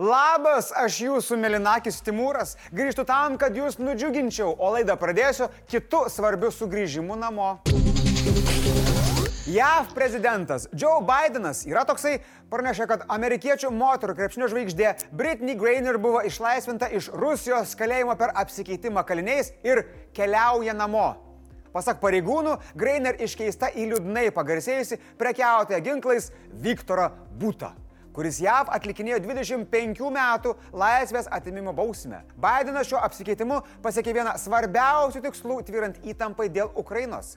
Labas, aš jūsų Melinakis Timūras. Grįžtu tam, kad jūs nudžiuginčiau, o laidą pradėsiu kitų svarbių sugrįžimų namo. JAV prezidentas Joe Bidenas yra toksai, pranešė, kad amerikiečių moterų krepšinio žvaigždė Britney Greiner buvo išlaisvinta iš Rusijos kalėjimo per apsikeitimą kaliniais ir keliauja namo. Pasak pareigūnų, Greiner iškeista į liūdnai pagarsėjusi prekiautoją ginklais Viktorą Būtą kuris JAV atlikinėjo 25 metų laisvės atimimo bausmę. Bidenas šiuo apsikeitimu pasiekė vieną svarbiausių tikslų tvyrant įtampai dėl Ukrainos.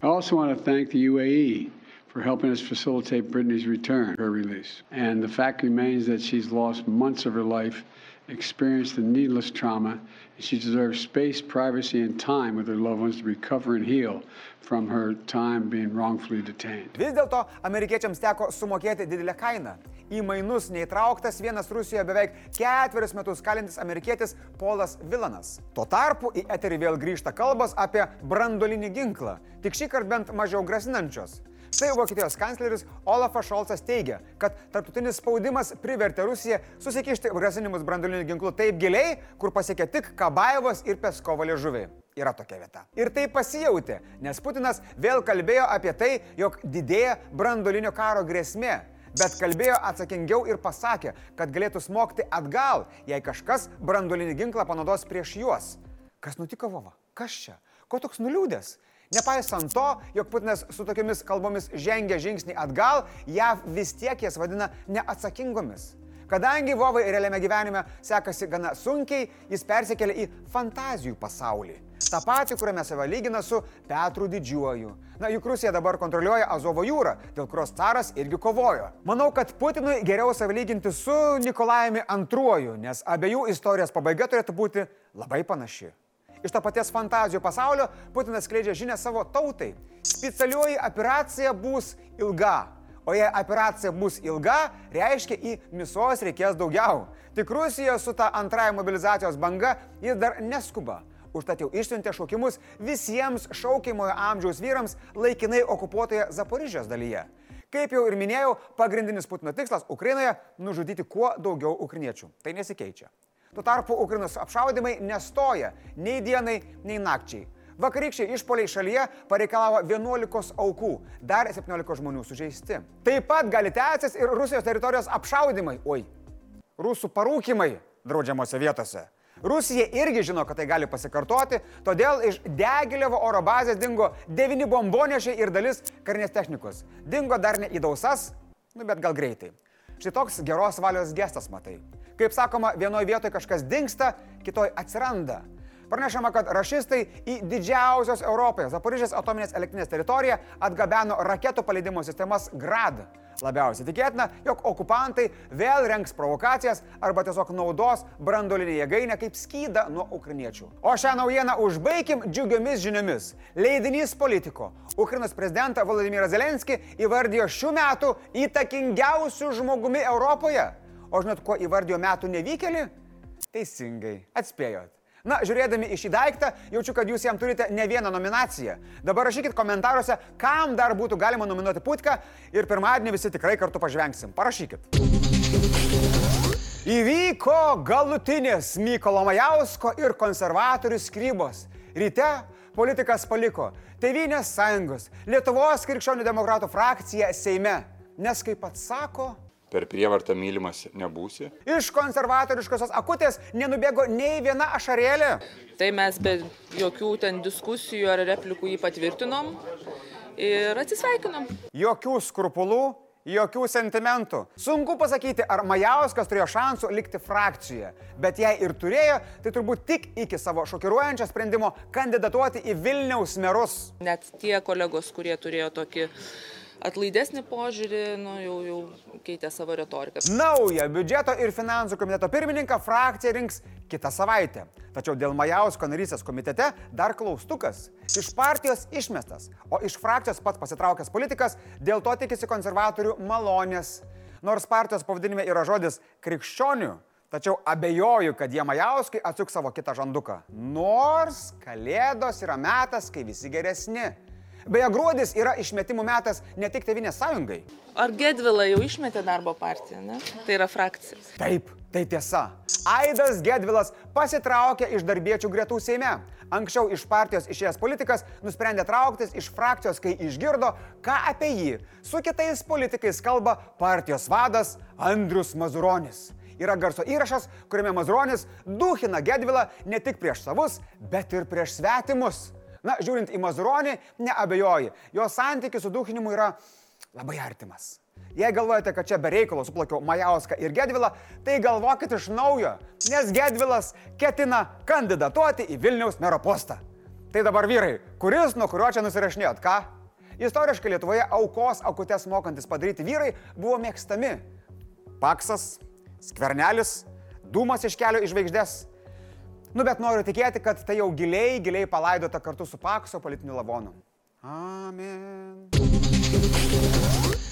For helping us facilitate Brittany's return, her release. And the fact remains that she's lost months of her life, experienced a needless trauma, and she deserves space, privacy, and time with her loved ones to recover and heal from her time being wrongfully detained. Vis dėlto amerikiečiams teko sumokėti didelę kainą. Į mainus neįtrauktas vienas Rusijoje beveik ketverius metus kalintis amerikietis Polas Vilanas. Tuo tarpu į eterį vėl grįžta kalbos apie brandolinį ginklą, tik šį kartą bent mažiau grasinančios. Štai Vokietijos kancleris Olafas Šolcas teigia, kad tarptautinis spaudimas privertė Rusiją susikišti grasinimus brandoliniu ginklu taip giliai, kur pasiekė tik Kabajevos ir Peskovo liežuviai. Yra tokia vieta. Ir tai pasijauti, nes Putinas vėl kalbėjo apie tai, jog didėja brandolinio karo grėsmė. Bet kalbėjo atsakingiau ir pasakė, kad galėtų smogti atgal, jei kažkas brandolinį ginklą panaudos prieš juos. Kas nutiko, Vova? Kas čia? Ko toks nuliūdęs? Nepaisant to, jog Putinas su tokiamis kalbomis žengia žingsnį atgal, JAV vis tiek jas vadina neatsakingomis. Kadangi Vovai realiame gyvenime sekasi gana sunkiai, jis persikėlė į fantazijų pasaulį. Ta pati, kuriame save lygina su Petru Didžiuoju. Na, juk Rusija dabar kontroliuoja Azovo jūrą, dėl kurios caras irgi kovojo. Manau, kad Putinui geriau save lyginti su Nikolajumi II, nes abiejų istorijos pabaiga turėtų būti labai panaši. Iš to paties fantazijų pasaulio Putinas skleidžia žinę savo tautai. Specialioji operacija bus ilga. O jei operacija bus ilga, reiškia į misos reikės daugiau. Tik Rusija su ta antrąja mobilizacijos banga jis dar neskuba. Užtat jau išsiuntė šaukimus visiems šaukimojo amžiaus vyrams laikinai okupuotoje Zaporižės dalyje. Kaip jau ir minėjau, pagrindinis Putino tikslas Ukrainoje - nužudyti kuo daugiau ukriniečių. Tai nesikeičia. Tuo tarpu Ukrainos apšaudimai nestoja nei dienai, nei nakčiai. Vakarykščiai išpoliai šalyje pareikalavo 11 aukų, dar 17 žmonių sužeisti. Taip pat gali tęstis ir Rusijos teritorijos apšaudimai, oi, rusų parūkimai draudžiamose vietose. Rusija irgi žino, kad tai gali pasikartoti, todėl iš Degilėvo oro bazės dingo 9 bombonešiai ir dalis karinės technikos. Dingo dar ne į dausas, nu bet gal greitai. Štai toks geros valios gestas matai. Kaip sakoma, vienoje vietoje kažkas dinksta, kitoje atsiranda. Pranešama, kad rašistai į didžiausios Europoje Zaporižės atominės elektrinės teritoriją atgabeno raketų paleidimo sistemas GRAD. Labiausiai tikėtina, jog okupantai vėl renks provokacijas arba tiesiog naudos brandolinį jėgainę kaip skydą nuo ukriniečių. O šią naujieną užbaigim džiugiomis žiniomis. Leidinys politiko. Ukrainos prezidentą Vladimirą Zelenskį įvardijo šių metų įtakingiausių žmogumi Europoje. O žinot, kuo įvardijo metų nevykėlį? Teisingai, atspėjot. Na, žiūrėdami į šį daiktą, jaučiu, kad jūs jam turite ne vieną nominaciją. Dabar rašykit komentaruose, kam dar būtų galima nominuoti Putką ir pirmadienį visi tikrai kartu pažvengsim. Parašykit. Įvyko galutinės Mykolo Majausko ir konservatorių skrybos. Ryte politikas paliko Tevinės sąjungos, Lietuvos krikščionių demokratų frakciją Seime. Nes kaip pats sako, per prievartą mylimas nebūsi. Iš konservatoriškosios akutės nenubėgo nei viena ašarėlė. Tai mes be jokių ten diskusijų ar replikų jį patvirtinom ir atsisveikinom. Jokių skrupulų, jokių sentimentų. Sunku pasakyti, ar Majauskas turėjo šansų likti frakcijoje, bet jei ir turėjo, tai turbūt tik iki savo šokiruojančio sprendimo kandidatuoti į Vilniaus merus. Net tie kolegos, kurie turėjo tokį atlaidesnį požiūrį, nu, jau, jau keitė savo retoriką. Naują biudžeto ir finansų komiteto pirmininką frakcija rinks kitą savaitę. Tačiau dėl Majausko narysės komitete dar klaustukas. Iš partijos išmestas, o iš frakcijos pats pasitraukęs politikas dėl to tikisi konservatorių malonės. Nors partijos pavadinime yra žodis krikščionių, Tačiau abejoju, kad jie Majauskai atsuks savo kitą žanduką. Nors Kalėdos yra metas, kai visi geresni. Beje, gruodis yra išmetimų metas ne tik Tevinės sąjungai. Ar Gedvila jau išmetė darbo partiją, ne? Tai yra frakcija. Taip, Tai tiesa. Aidas Gedvilas pasitraukė iš darbiečių gretų Seime. Anksčiau iš partijos išėjęs politikas nusprendė trauktis iš frakcijos, kai išgirdo, ką apie jį su kitais politikais kalba partijos vadas Andrius Mazuronis. Yra garso įrašas, kuriame Mazuronis duhina Gedvilą ne tik prieš savus, bet ir prieš svetimus. Na, žiūrint į Mazuronį, neabejoji, jo santykis su duhinimu yra labai artimas. Jei galvojate, kad čia be reikalo suplakiau Majauską ir Gedvilą, tai galvokit iš naujo, nes Gedvilas ketina kandidatuoti į Vilniaus mero postą. Tai dabar vyrai, kuris nuo kurio čia nusirašinėjot, ką? Istoriškai Lietuvoje aukos aukutes mokantis padaryti vyrai buvo mėgstami. Paksas, skvernelis, dūmas iš kelio į žvaigždės. Nu bet noriu tikėti, kad tai jau giliai, giliai palaidota kartu su Pakso politiniu lavonu. Amen.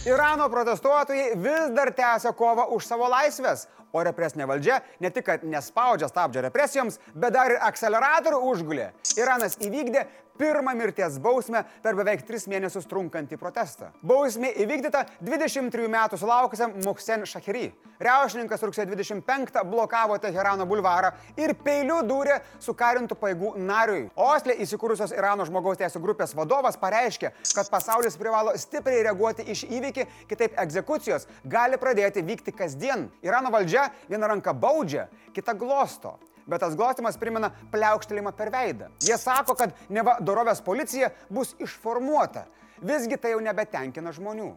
Irano protestuotojai vis dar tęsia kovą už savo laisvės, o represinė valdžia ne tik, nespaudžia stabdžio represijoms, bet dar ir akceleratorių užgulė. Iranas įvykdė pirmą mirties bausmę per beveik 3 mėnesius trunkantį protestą. Bausmė įvykdyta 23 metų sulaukusiam Muhsen Shahiri. Riaušininkas rugsėjo 25 blokavo Teherano bulvarą ir peiliu dūrė sukarintų paėgų nariui. Oslė įsikūrusios Irano žmogaus teisų grupės vadovas pareiškė, kad pasaulis privalo stipriai reaguoti iš įvykį, kitaip egzekucijos gali pradėti vykti kasdien. Irano valdžia viena ranka baudžia, kita glosto bet tas glostimas primena pliaukštelimą per veidą. Jie sako, kad neva dorovės policija bus išformuota. Visgi tai jau nebetenkina žmonių.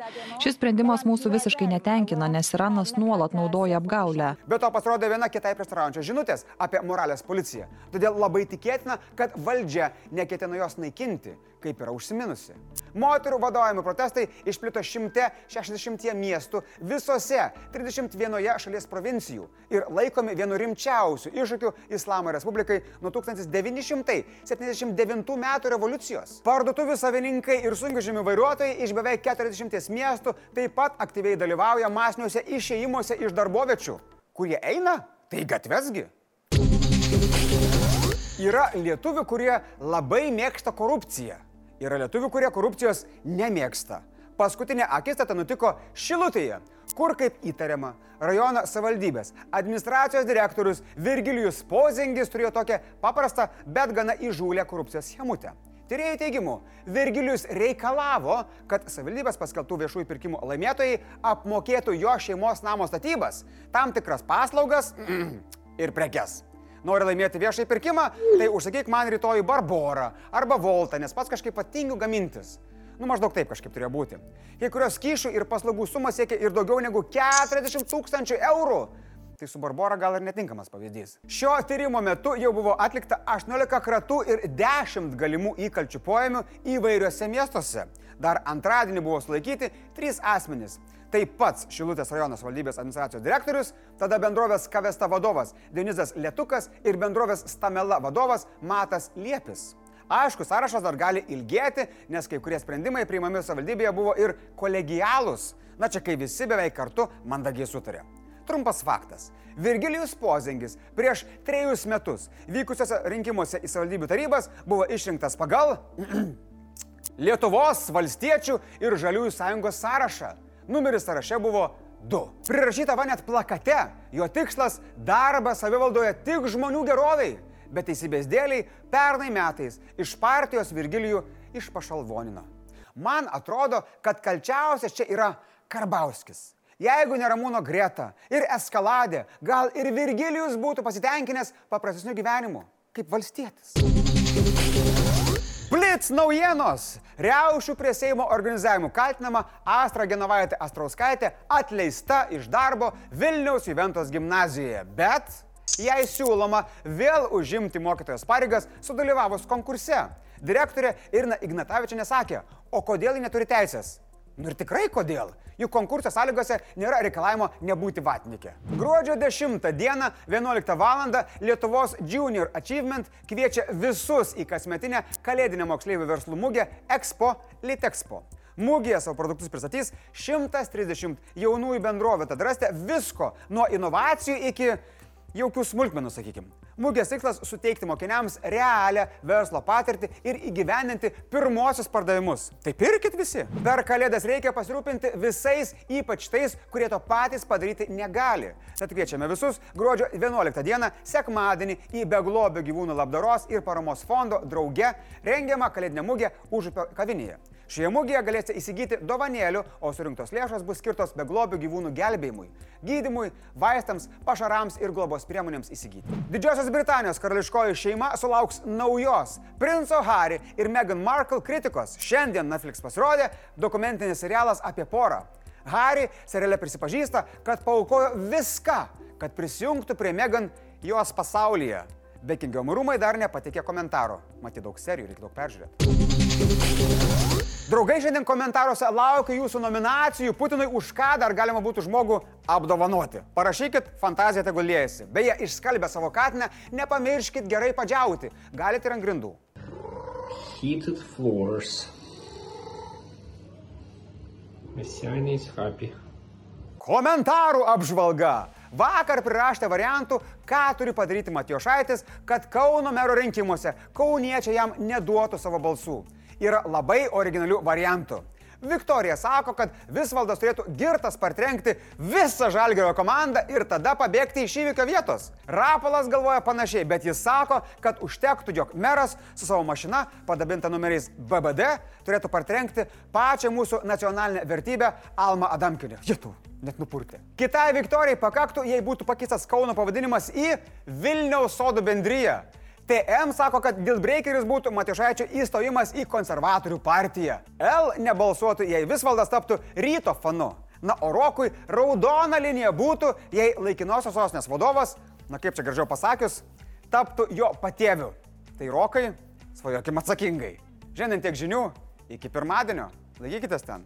Šis sprendimas mūsų visiškai netenkina, nes Iranas nuolat naudoja apgaulę. Bet to pasirodė viena kitai prieštaraujančios žinutės apie moralės policiją. Todėl labai tikėtina, kad valdžia neketina jos naikinti, kaip yra užsiminusi. Moterų vadovaujami protestai išplito 160 miestų visose 31 šalies provincijų ir laikomi vienu rimčiausių iššūkių Islamo Respublikai nuo 1979 metų revoliucijos. Parduotuvių savininkai ir sunkvežimių vairuotojai iš beveik 40 miestų taip pat aktyviai dalyvauja masiniuose išėjimuose iš darbovečių. Kurie eina, tai gatvesgi. Yra lietuvių, kurie labai mėgsta korupciją. Yra lietuvių, kurie korupcijos nemėgsta. Paskutinė akistata nutiko Šilutėje, kur, kaip įtariama, rajono savivaldybės administracijos direktorius Virgilijus Pozingis turėjo tokią paprastą, bet gana įžūlę korupcijos schemutę. Tyrėjų teigimu, Virgilijus reikalavo, kad savivaldybės paskelbtų viešųjų pirkimų laimėtojai apmokėtų jo šeimos namo statybas, tam tikras paslaugas ir prekes. Nori laimėti viešai pirkimą, tai užsakyk man rytoj Barborą arba Voltą, nes pats kažkaip patingiu gamintis. Nu, maždaug taip kažkaip turėjo būti. Kai kurios kyšių ir paslaugų suma siekia ir daugiau negu 40 tūkstančių eurų. Tai su Barbora gal ir netinkamas pavyzdys. Šio tyrimo metu jau buvo atlikta 18 kratų ir 10 galimų įkalčių poėmių įvairiuose miestuose. Dar antradienį buvo sulaikyti 3 asmenys. Tai pats Šilutės rajonos valdybės administracijos direktorius, tada bendrovės Kavesta vadovas Denizas Lietukas ir bendrovės Stamela vadovas Matas Liepis. Aišku, sąrašas dar gali ilgėti, nes kai kurie sprendimai priimami savivaldybėje buvo ir kolegialūs. Na čia kai visi beveik kartu mandagiai sutarė. Trumpas faktas. Virgilijus Pozingis prieš trejus metus vykusiuose rinkimuose į savivaldybių tarybas buvo išrinktas pagal Lietuvos valstiečių ir Žaliųjų sąjungos sąrašą. Numeris sąraše buvo 2. Prirašyta va net plakate, jo tikslas - darbas savivaldoje tik žmonių geroviai. Bet teisybės dėliai pernai metais iš partijos Virgilijų išpašalvonino. Man atrodo, kad kalčiausias čia yra Karbauskis. Jeigu neramūno Greta ir eskaladė, gal ir Virgilijus būtų pasitenkinęs paprastesniu gyvenimu, kaip valstietis. Blitz naujienos. Riaušių prie Seimo organizavimų kaltinama Astra Genovaitė Astrauskaitė atleista iš darbo Vilniaus Juventos gimnazijoje. Bet jai siūloma vėl užimti mokytojos pareigas sudalyvavus konkurse. Direktorė Irina Ignatavičianė sakė, o kodėl ji neturi teisės? Nu ir tikrai kodėl? Juk konkurso sąlygose nėra reikalavimo nebūti vatnikė. Gruodžio 10 dieną 11 val. Lietuvos Junior Achievement kviečia visus į kasmetinę kalėdinę moksleivių verslų mugę Expo Litexpo. Mūgėje savo produktus pristatys 130 jaunųjų bendrovė, tad rasite visko nuo inovacijų iki Jokių smulkmenų, sakykime. Mūgės tikslas - suteikti mokiniams realią verslo patirtį ir įgyveninti pirmosius pardavimus. Tai pirkit visi. Per kalėdas reikia pasirūpinti visais, ypač tais, kurie to patys padaryti negali. Tad kviečiame visus gruodžio 11 dieną, sekmadienį, į Beglobių gyvūnų labdaros ir paramos fondo drauge rengiamą kalėdinę mūgę užupio kavinėje. Šioje mūgėje galėsite įsigyti dovanėlių, o surinktos lėšos bus skirtos beglobių gyvūnų gelbėjimui, gydimui, vaistams, pašarams ir globos priemonėms įsigyti. Didžiosios Britanijos karališkoji šeima sulauks naujos princo Harry ir Meghan Markle kritikos. Šiandien Netflix pasirodė dokumentinis serialas apie porą. Harry seriale prisipažįsta, kad paukojo viską, kad prisijungtų prie Meghan jos pasaulyje. Bekingamo rūmai dar nepatikė komentaro. Matyt, daug serijų, reikia daug peržiūrėti. Draugai, šiandien komentaruose laukiu jūsų nominacijų Putinui už ką dar galima būtų žmogų apdovanoti. Parašykit, fantazija tegul liejasi. Beje, išskalbę savo katinę, nepamirškit gerai padžiauti. Galite ir ant grindų. heated floors. Messiah is happy. Komentarų apžvalga. Vakar priraštė variantų, ką turi padaryti Matijošaitis, kad Kauno mero rinkimuose kauniečiai jam neduotų savo balsų. Yra labai originalių variantų. Viktorija sako, kad Visvaldas turėtų girtas partrenkti visą Žalgerio komandą ir tada pabėgti iš įvykio vietos. Rapolas galvoja panašiai, bet jis sako, kad užtektų, jog meras su savo mašina, padabinta numeriais BBD, turėtų partrenkti pačią mūsų nacionalinę vertybę Alma Adamkinė. Jėtų, net nupurtė. Kitai Viktorijai pakaktų, jei būtų pakeistas Kauno pavadinimas į Vilniaus sodų bendryją. TM sako, kad Dilbreakeris būtų Matišaičio įstojimas į konservatorių partiją. L nebalsuotų, jei Visvaldas taptų ryto fanu. Na, o Rokui raudona linija būtų, jei laikinosios sostinės vadovas, na kaip čia gražiau pasakius, taptų jo patėviu. Tai Rokai, svajokim atsakingai. Šiandien tiek žinių, iki pirmadienio. Laikykitės ten.